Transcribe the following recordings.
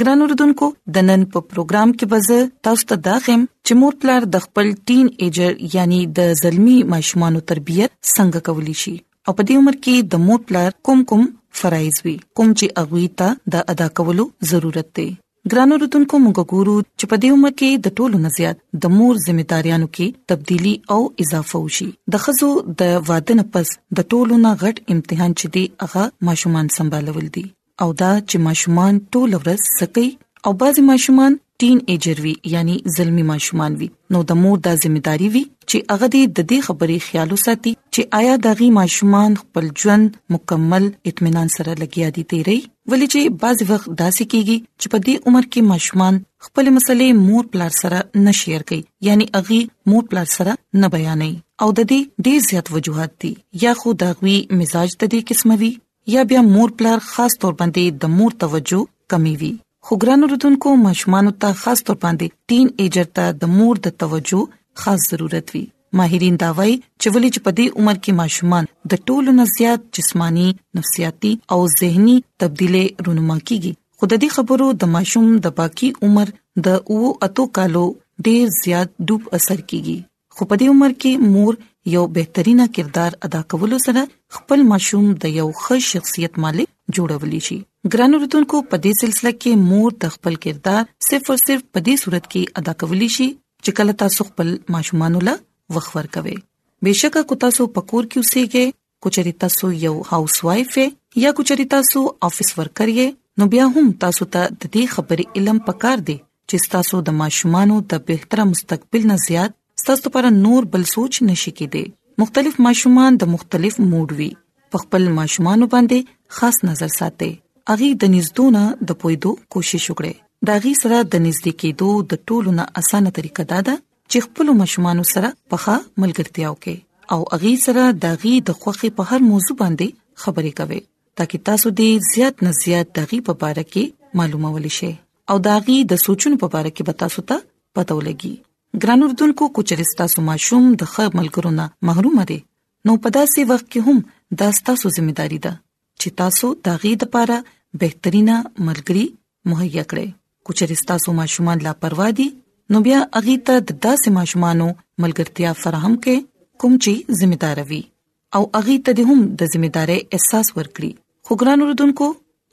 ګران اوردونکو د نن په پروګرام کې به زه تاسو ته دا خم چې مور پلار د خپل ټین ایجر یعنی د زلمی ماشومان تربیت څنګه کولی شي او په دې عمر کې د مور پلار کوم کوم فرایز وي کوم چې اغوي ته د ادا کولو ضرورت دی ګران اوردونکو موږ ګورو چې په دې عمر کې د ټولو نزيات د مور ځمېداريانو کې تبدیلی او اضافه وشي د خزو د وادن پس د ټولو نه غټ امتحان چې دی هغه ماشومان سمبالول دي او دا چې ماشومان ټول ورځ سکی او بعضی ماشومان ټین ایجر وی یعنی زلمی ماشومان وی نو د مور د ځمېداري وی چې هغه دې د دې خبرې خیال وساتي چې آیا دغه ماشومان خپل ژوند مکمل اطمینان سره لګیا دي تیری ولې چې بعضی وخت داسې کیږي چې په دې عمر کې ماشومان خپل مسلې مور پلار سره نه شیر کوي یعنی اغي مور پلار سره نه بیانې او د دې ډیر زیات وجوهات دي یا خو دغوي مزاج د دې قسمه وی یا بیا مور پلار خاص تور باندې د مور توجه کمی وي خو ګران رودونکو ماشومان ته خاص تور باندې ټین ایجر ته د مور د توجه خاص ضرورت وي ماهرین دا وایي چې ولې چې په دې عمر کې ماشومان د ټولو نه زیات جسمانی، نفسیاتي او زهني تبدیلې رونما کیږي خو د دې خبرو د ماشوم د باقی عمر د اوو اتو کالو ډیر زیات ډوب اثر کیږي خو په دې عمر کې مور یو بهترینه کردار ادا کولو سره خپل ماشوم د یو ښه شخصیت مالک جوړولی شي ګران اوردونکو په دې سلسله کې مور د خپل کردار صرف او صرف په دې صورت کې ادا کولی شي چې کله تاسو خپل ماشومان له وخور کوي بشکه کو تاسو پکور کې اوسېږئ کوچري تاسو یو هاوس وایف یا کوچري تاسو افیس ورکر یې نو بیا هم تاسو ته د دې خبرې علم پکار دی چې تاسو د ماشومان د بهتر مستقبل نه زیات تاسو لپاره نور بل سوچ نشي کېدی مختلف ماشومان د مختلف موډ وي په خپل ماشومان باندې خاص نظر ساتي اغي د نږدونه د پویدو کوشش وکړي دا غي سره د نږدې کېدو د ټولو نه اسانه طریقه دا ده چې خپل ماشومان سره په ښه ملګرتیا وکړي او اغي سره داغي د خوخي په هر موضوع باندې خبرې کوي ترڅو تاسو دې زیات نه زیات داغي په اړه کې معلومول شي او داغي د سوچونو په اړه کې به تاسو ته پته ولګي ګران اردوونکو کوچرستا سو ماشوم د خیر ملګرونه محروم دي نو پداسي وخت کې هم دا ستاسو ځمېداري ده چې تاسو د غي د لپاره بهترینه ملګری مهیا کړئ کوچري تاسو ماشومان لا پروا دي نو بیا اغي ته د داسې ماشومانو ملګرتیا فراهم کړئ کوم چې ځمېدار وي او اغي ته هم د ځمېداري احساس ورکړي خو ګران اوردونکو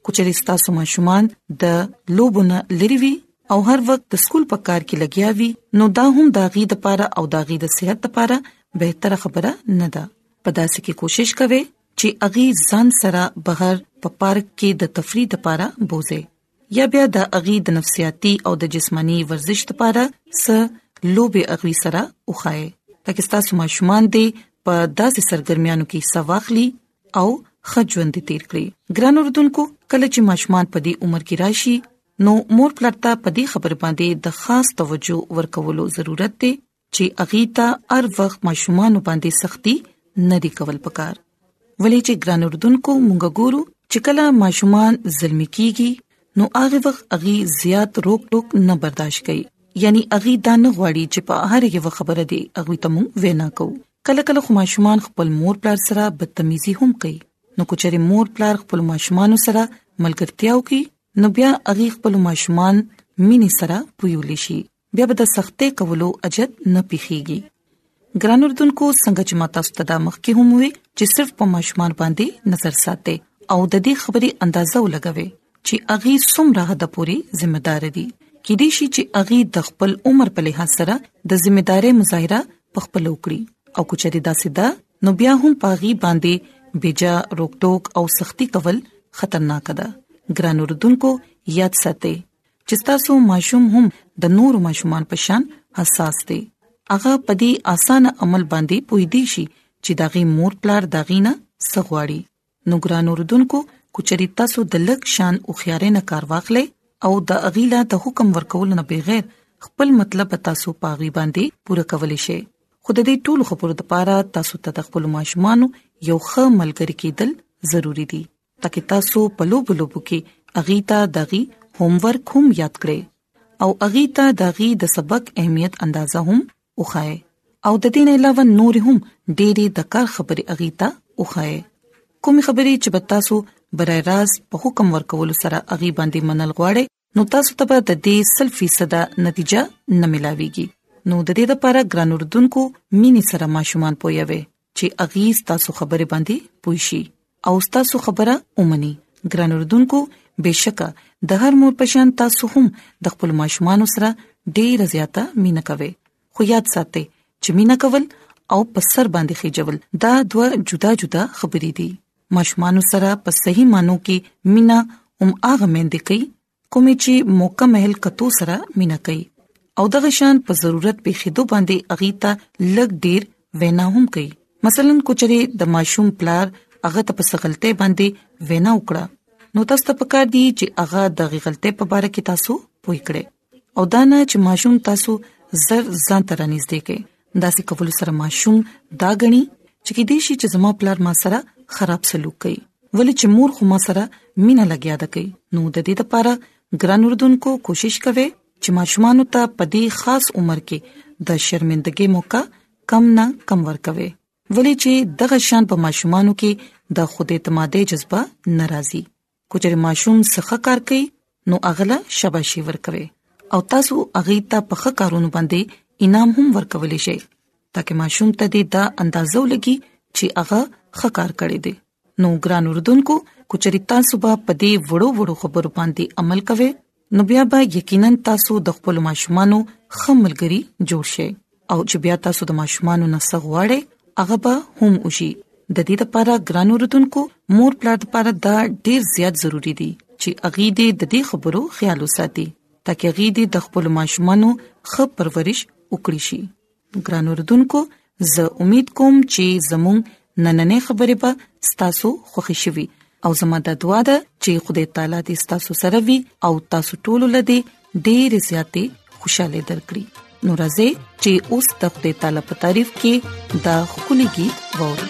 کوچري تاسو ماشومان د لوبونه لري وي او هر وخت د سکول په کار کې لګیا وي نو دا هم د غي د لپاره او د غي د صحت لپاره به تر خبره نه ده په داسې کې کوشش کوي چې اغي ځان سره بهر په پارک کې د تفریح لپاره بوزي یا بیا د اغي د نفسیاتي او د جسمانی ورزش لپاره س لوبه اغي سره وخای ترڅو تاسو ماشومان دې په داسې سرګرمیانو کې سواخلي او خجوند تیر کړی ګران اردوونکو کله چې ماشومان په دې عمر کې راشي نو مور پلار ته په دې خبر باندې د خاص توجه ورکولو ضرورت دی چې اغي ته هر وخت ماشومان باندې سختی نه دی کول پکار ولې چې ګران اردوونکو مونږ ګورو چې کله ماشومان زلمی کیږي نو هغه وخت اغي زیات روک ټوک نه برداشت کوي یعنی اغي دا نه غواړي چې په هر یو خبره دی اغي ته مونږ وینا کوو کله کله خو ماشومان خپل مور پلار سره بدتمیزي هم کوي نو کچره مور پلار خپل ماشومان سره ملګرتیاو کوي نو بیا اغي خپل ماشومان مینې سره پویول شي بیا به د سختې کولو اجت نه پیخیږي ګران اردوونکو څنګه چې ما تاسو ته د مخکې هم وی چې صرف په ماشومان باندې نظر ساتي او د دې خبرې اندازه ولګوي چې اغي څومره حد پوري ذمہ دار دي کې دي شي چې اغي د خپل عمر په لحاظ سره د ذمہ داري مظاهره په خپل وکړي او کچري داسې ده نو بیا هم پاغي باندې بیجا روکټوک او سختی کول خطرناک ده ګران اردوونکو یاد ساتئ چې تاسو ماشوم هم د نورو ماشومان په شان حساس دی هغه په دې اسانه عمل باندې پوي دی شي چې داغي مور پلار داغي نه سغواړي نو ګران اوردونکو کچري تاسو د لک شان او خيارې نه کار واخلې او د اغیلا د حکم ورکول نه بغیر خپل مطلب تاسو پاغي باندې پوره کولې شي خود دې ټول خبرو د پاره تاسو ته د خپل ماشومان یو ښه ملګری کېدل ضروری دي تکه تاسو په لوبو لوبو کې اغیتا دغي هوم ورک هم یاد کړئ او اغیتا دغي د سبق اهمیت اندازه هم وخایئ او د دې نه علاوه نور هم ډېری د کار خبرې اغیتا وخایئ کوم خبرې چې تاسو برای راز په حکم ورکول سره اغي باندې منل غواړي نو تاسو ته به د دې سل فیصد نتیجه نه ملاويږي نو د دې لپاره ګران اردوونکو مینې سره ماشومان پويوي چې اغیز تاسو خبره باندې پوښي او تاسو خبره اومني ګران اردوونکو بشکه د هر مور پشان تاسو هم د خپل ماشومان سره ډیر زیاته مینه کوي خو یاد ساتئ چې مینه کول او په سر باندې خېجول دا دوه جدا جدا خبرې دي ماشومان سره په صحیح مانو کې مینا هم هغه مېندې کوي کومې چې موقع مهل کتو سره مینا کوي او دغه شان په ضرورت به خېدو باندې اغیتا لګ ډیر وینا هم کوي مثلا کوچري د ماشوم پلار هغه ته په سغلته باندې وینا وکړه نو تاسو ته پکار دي چې هغه د غلطۍ په اړه کې تاسو پوي کړئ او دا نه چې ماشوم تاسو زر ځان ته رانږدې کړي دا سې کول سره ماشوم دا غني چې کې دې شي چې زما پلار ما سره خراب سلوک کوي ولې چې مور خو ما سره مینا لګیا ده کوي نو د دې لپاره ګران اردوونکو کوشش کوي چې ماشومان ته په دې خاص عمر کې د شرمندګۍ موقع کم نه کم ورکوي ولې چې دغه شان په ماشومان کې د خود اعتمادي جذبه ناراضي کچره ماشوم څخه کار کوي نو اغلا شاباشي ورکوي او تاسو اغي ته په ښه کارونو باندې انعام هم ورکول شي ترڅو ماشوم ته دې دا اندازو لګي چې هغه ښه کار کړی دی نو ګران اردوونکو کچري تاسو په دې وړو وړو خبرو باندې عمل کوئ نو بیا به یقینا تاسو د خپل ماشومانو خملګری جوړ شئ او چې بیا تاسو د ماشومانو نه سغواړي هغه به هم وشي د دې لپاره ګرانو رتونکو مور پلار لپاره دا ډیر زیات ضروری دي چې اغي دې د دې خبرو خیال وساتي ترڅو اغي دې د خپل ماشومانو خپ پرورش وکړي شي ګران اوردونکو زه امید کوم چې زموږ نننې خبرې به تاسو خوښی شوي او زموږ د دعا د چې خدای تعالی دې تاسو سره وي او تاسو ټول له دې ډېر زیاتې خوشاله درکړي نورازې چې اوس د خدای تعالی په تعریف کې د خولګي ووري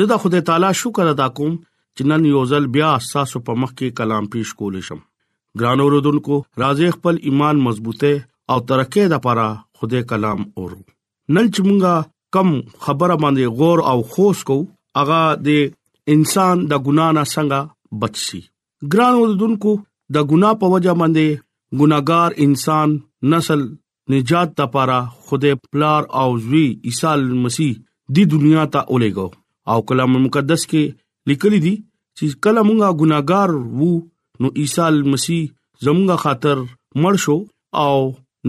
زه د خدای تعالی شکر ادا کوم چې نن یو ځل بیا تاسو په مخ کې کلام پیش کول شم ګران اوردونکو راځي خپل ایمان مضبوطه او ترقه د لپاره خدای کلام اورو نن چې مونږه کم خبره باندې غور او خوش کو اغا د انسان د ګنا نه څنګه بچي ګران اوردونکو د ګنا په وجه باندې ګناګار انسان نسل نجات د پاره خدای پلار او زوی عیسی مسیح د دنیا ته اولېګو او کلام مقدس کې لیکلي دي چې کله مونږه ګناګار وو نو عیسی مسیح زمونږه خاطر مړ شو او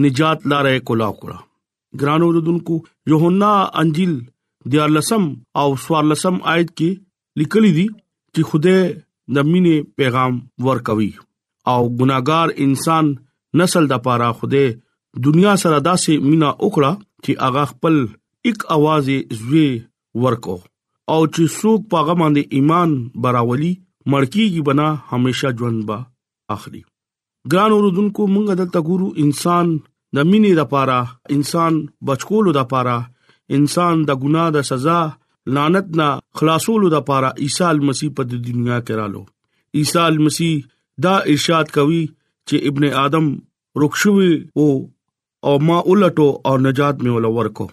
نجات لارې کولا کړه ګرانو رودونکو یوحنا انجیل د لسم او سوار لسم آیت کې لیکلي دي چې خدای د مینې پیغام ورکوي او ګناګار انسان نسل د پاره خدای دنیا سره داسې مینا وکړه چې هغه خپل یک आवाज زوی ورکو او چې څوک پاغه باندې ایمان براولي مړکیږي بنا همیشه ژوند با اخلي ګران اوردونکو مونږ دلته ګورو انسان د مینې لپاره انسان بچکولو لپاره انسان د ګناه د سزا لعنت نه خلاصولو لپاره عیسی مسیح په دنیا کې رالو عیسی مسیح دا ارشاد کوي چې ابن آدم رخصوي او او ما ولټو او نجات مې ولور کو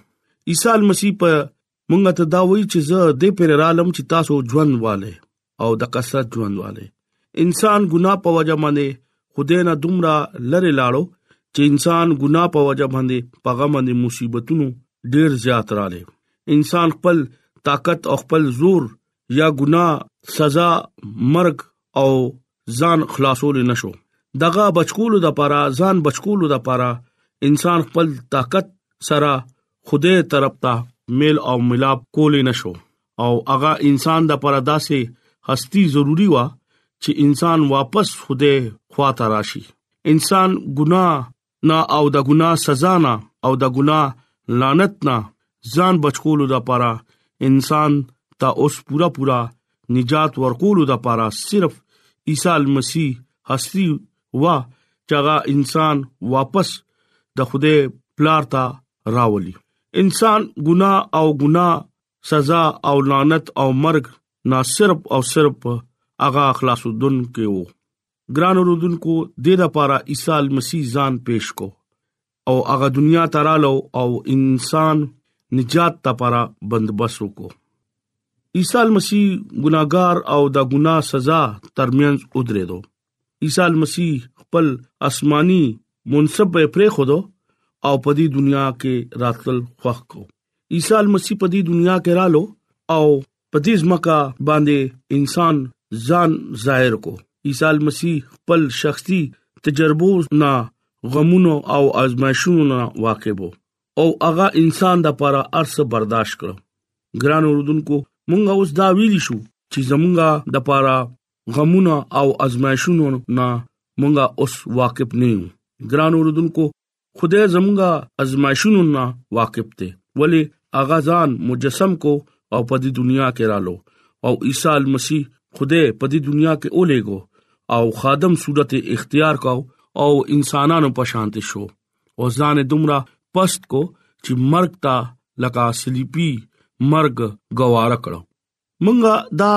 عیسی مسیح په مونږ ته دا وایي چې زه دې پر عالم چې تاسو ژوند والي او د کثرت ژوند والي انسان ګنا په وجه باندې خدای نه دومره لره لاړو چې انسان ګنا په وجه باندې پغه باندې مصیبتونو ډیر زیات رااله انسان خپل طاقت او خپل زور یا ګنا سزا مرګ او ځان خلاصول نشو دغه بچکولو د پاره ځان بچکولو د پاره انسان خپل طاقت سره خوده طرف ته میل او ملاب کول نشو او هغه انسان د پاره داسې هستی ضروری و چې انسان واپس خوده خواته راشي انسان ګناه نه او د ګناه سزا نه او د ګناه لعنت نه ځان بچکولو د پاره انسان ته اوس پورا پورا نجات ورکولو د پاره صرف عیسی مسیح هستی وا چغه انسان واپس د خوده پلار ته راولي انسان ګناه او ګناه سزا او لعنت او مرګ نه صرف او صرف هغه اخلاص دن کې وو ګران اوردونکو د دې لپاره عیسی مسیح ځان پیش کو او هغه دنیا ته رالو او انسان نجات لپاره بندبست وکړو عیسی مسیح ګناګار او د ګنا سزا ترمنځ ودرېدو عیسی مسیح خپل آسماني منصب په پرې خودو او په دې دنیا کې راتل خوښ کو عیسی مسیح په دې دنیا کې رالو او په دې ځمکه باندې انسان ځان ظاهر کو عیسی مسیح خپل شخصي تجربو نه غمونو او آزمائشونو نه واقف وو او هغه انسان د لپاره ارس برداشت کړو ګران اوردونکو مونږ اوس دا ویلی شو چې زمونږه د لپاره غمونه او آزمائشونو نه مونږه اوس واقف نه یو ګران اوردونکو خدای زمونږه ازمایشونو نه واقف دی ولی هغه ځان مجسم کو او په دې دنیا کې رالو او عیسی المسی خدای په دې دنیا کې اولېګو او خادم صورت اختیار کو او انسانانو په شانته شو او ځان دومره پست کو چې مرګ ته لکه سلیپی مرګ گواره کړو مونږه دا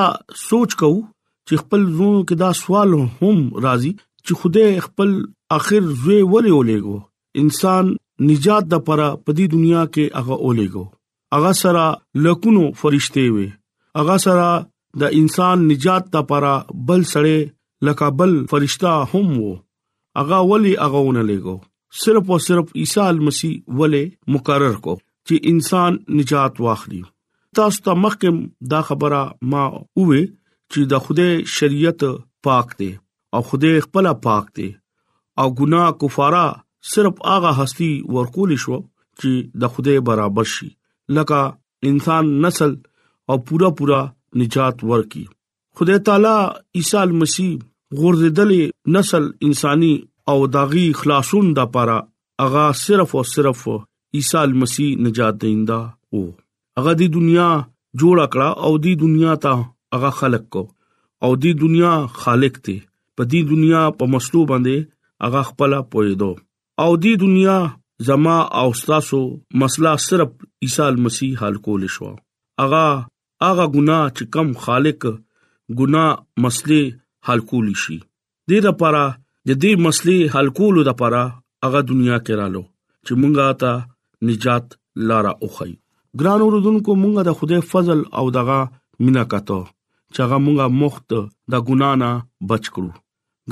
سوچ کوو چې خپل زونو کې دا سوال هم راځي چې خوده خپل اخر زوی ولې ولېګو انسان نجات د پره په دې دنیا کې هغه ولېګو هغه سره لکونو فرشته وي هغه سره د انسان نجات د پره بل سره لکابل فرشتہ هم وو هغه ولی هغه ونه لګو صرف او صرف عیسی المسی ولی مقرر کو چې انسان نجات واخلي تاسو ته مخکم دا خبره ما وې چې د خوده شریعت پاک دی او خوده خپل پاک دی او ګناه کفاره صرف هغه هستی ورکول شو چې د خوده برابر شي لکه انسان نسل او پورا پورا نجات ورکي خدای تعالی عیسی المسیح غورځیدلې نسل انساني او داغي خلاصون د لپاره اغا صرف او صرف عیسی المسیح نجات دیندا او اغا دی دنیا جوړ کړه او دی دنیا ته اغا خلق کو او دی دنیا خالق ته په دی دنیا په مسلو باندې اغا خپل پویدو او دی دنیا زما او تاسو مسله صرف عیسی المسیح حل کول شو اغا هغه ګناه چې کم خالق ګناه مسلې حل کول شي د دې لپاره د دې مسلې حل کولو لپاره هغه دنیا کې رالو چې مونږه ته نجات لاره اوخی ګران اوردونکو مونږه د خدای فضل او دغه مینا کاته چې هغه مونږه مخت د ګنا نه بچ کړو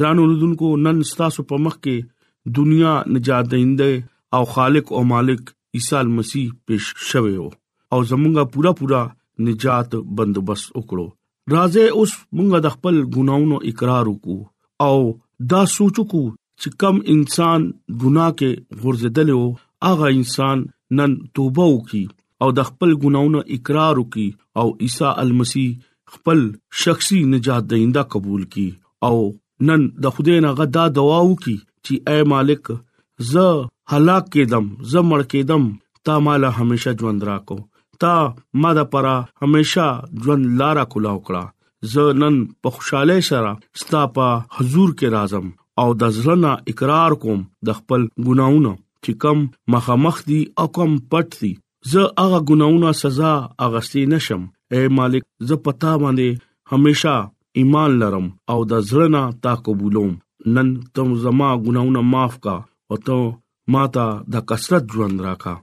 ګران اوردونکو نن ستاسو په مخ کې دنیا نجات دینده او خالق او مالک عیسی مسیح پیش شوی او او زمونږه پورا پورا نجات بندوبست وکړو راځي اوس مونږه د خپل ګناونو اقرار وکړو او دا سوچ کو چې کم انسان ګناه کې غورځیدل او هغه انسان نن توبه وکي او د خپل ګناونو اقرار وکي او عیسی المسی خپل شخصي نجات دینده قبول کی او نن د خدای نه غدا دعا وکي چې اے مالک زه هلاک کېدم زه مړ کېدم تا مال همیشه ژوند راکو تا ما د پرا همیشه ژوند لارا کولا وکړه زه نن په خوشاله سره ستا په حضور کې راځم او د ځلنا اقرار کوم د خپل ګناونو چې کم مخامخ دي او کم پټ دي زه هغه ګناونه سزا اغستی نشم اے مالک زه پتا باندې همیشه ایمان لرم او د زړه تا قبولوم نن ته زما ګناونه معاف کا او ته ماته د کثرت ژوند راکا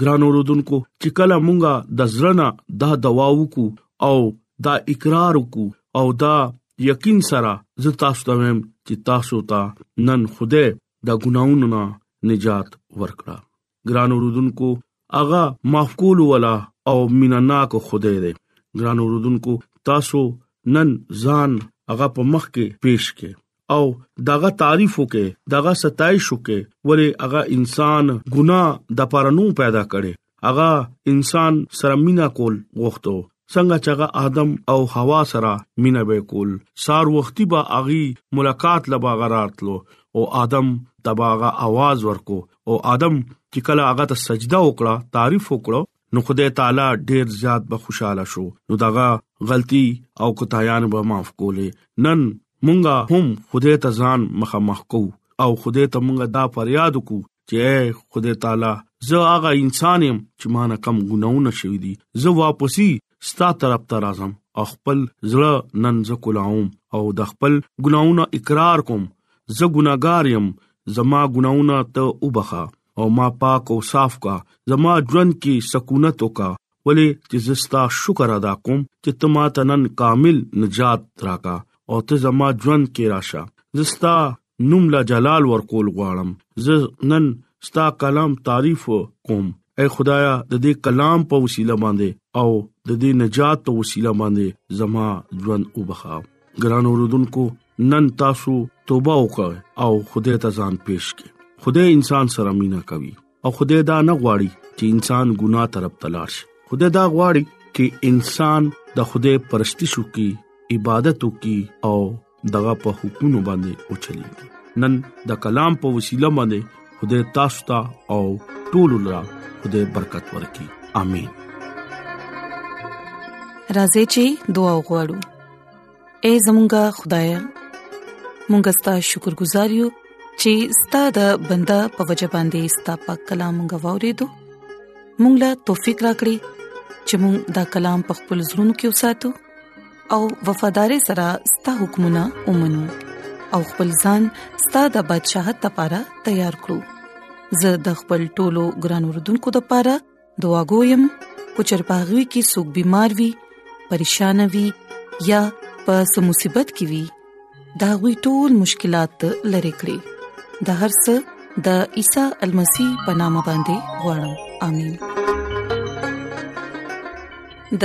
ګران اوردونکو چې کله مونږه د زړه دا دوا وکړو او دا اقرار وکړو او دا یقین سره زه تاسو ته ویم چې تاسو ته نن خوده د ګناونو نه نجات ورکړه ګران اوردونکو اغا مافکول ولا او میناناک خدای دی ګران اوردونکو تاسو نن ځان هغه په مخ کې پیش کې او داغه تعریف وکې داغه ستایش وکې ولې هغه انسان ګنا د پرانو پیدا کړي هغه انسان سره مینا کول غوښتو څنګه چې هغه ادم او حوا سره مینا به کول سار وختي به اغي ملاقات لبا غراتلو او ادم تباغه आवाज ورکو او ادم چې کله هغه ته سجده وکړه تعریف وکړو نو خدای تعالی ډیر زیات به خوشاله شو نو داغه غلطي او کوتایان به معاف کولې نن مونږه هم خدای ته ځان مخامخ کو او خدای ته مونږه دا فریاد کو چې خدای تعالی زه هغه انسان يم چې ما نه کم ګناونه شوې دي زه واپسی ستا طرف ته راځم او خپل زړه نن ز کولاوم او د خپل ګناونه اقرار کوم زه ګناګار يم زما ګناونه ته وبخا او ما پاک او صاف کا زما ژوند کې سکونت وکا ولې چې زستا شکر ادا کوم چې ته ما ته نن کامل نجات راکا او ته زما ژوند کې راشه زستا نوم لا جلال ورکول غواړم زه نن ستا کلام تعریف کوم اے خدایا د دې کلام په وسیله باندې او د دې نجات په وسیله باندې زما ژوند وبخا ګران اوردونکو نن تاسو توبه وکړئ او خدای ته ځان پېښ کړئ خدای انسان سره مینا کوي او خدای دا نه غواړي چې انسان ګناه طرف ته لاړ شي خدای دا غواړي چې انسان د خدای پرشتي شو کی عبادت وکي او دغه په حکمونو باندې اوچلي نن د کلام په وسیله باندې خدای تاسو ته او ټول لا خدای برکت ورکړي امين راځي چې دعا وغوړو اے زمونږه خدای مونږ ستاسو شکر گزار یو چې ستاسو د بندا په وجه باندې ستاسو پاک کلام غوورې دو مونږ لا توفيق راکړي چې مونږ دا کلام په خپل زړونو کې وساتو او وفادار سره ستاسو حکمونه ومنو او خپل ځان ستاسو د بدشاهت لپاره تیار کړو زه د خپل ټولو ګران وردونکو لپاره دعا کوم چې چرپاغوي کې سګ بيمار وي پریشان وي یا په سمصيبت کې وي دا غوي ټول مشکلات لری کړی د هر څه د عیسی المسی په نامه باندې وړم امين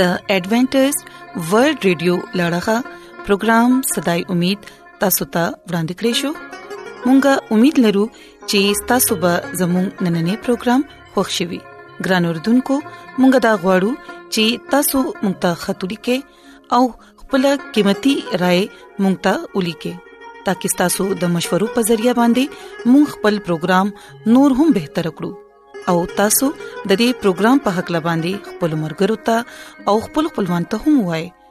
د ایڈونچر ورلد رادیو لړغا پروگرام صداي امید تاسو ته ورانده کړیو مونږه امید لرو چې تاسو به زموږ نننې پروګرام خوښ شوي ګران اردوونکو مونږ دا غواړو چې تاسو مونږ ته خاطري کې او خپل قیمتي رائے مونږ ته ولي کې ترڅو تاسو د مشورو په ذریعہ باندې مونږ خپل پروګرام نور هم بهتر کړو او تاسو د دې پروګرام په حق لباندي خپل مرګرو ته او خپل خپلوان ته هم وایي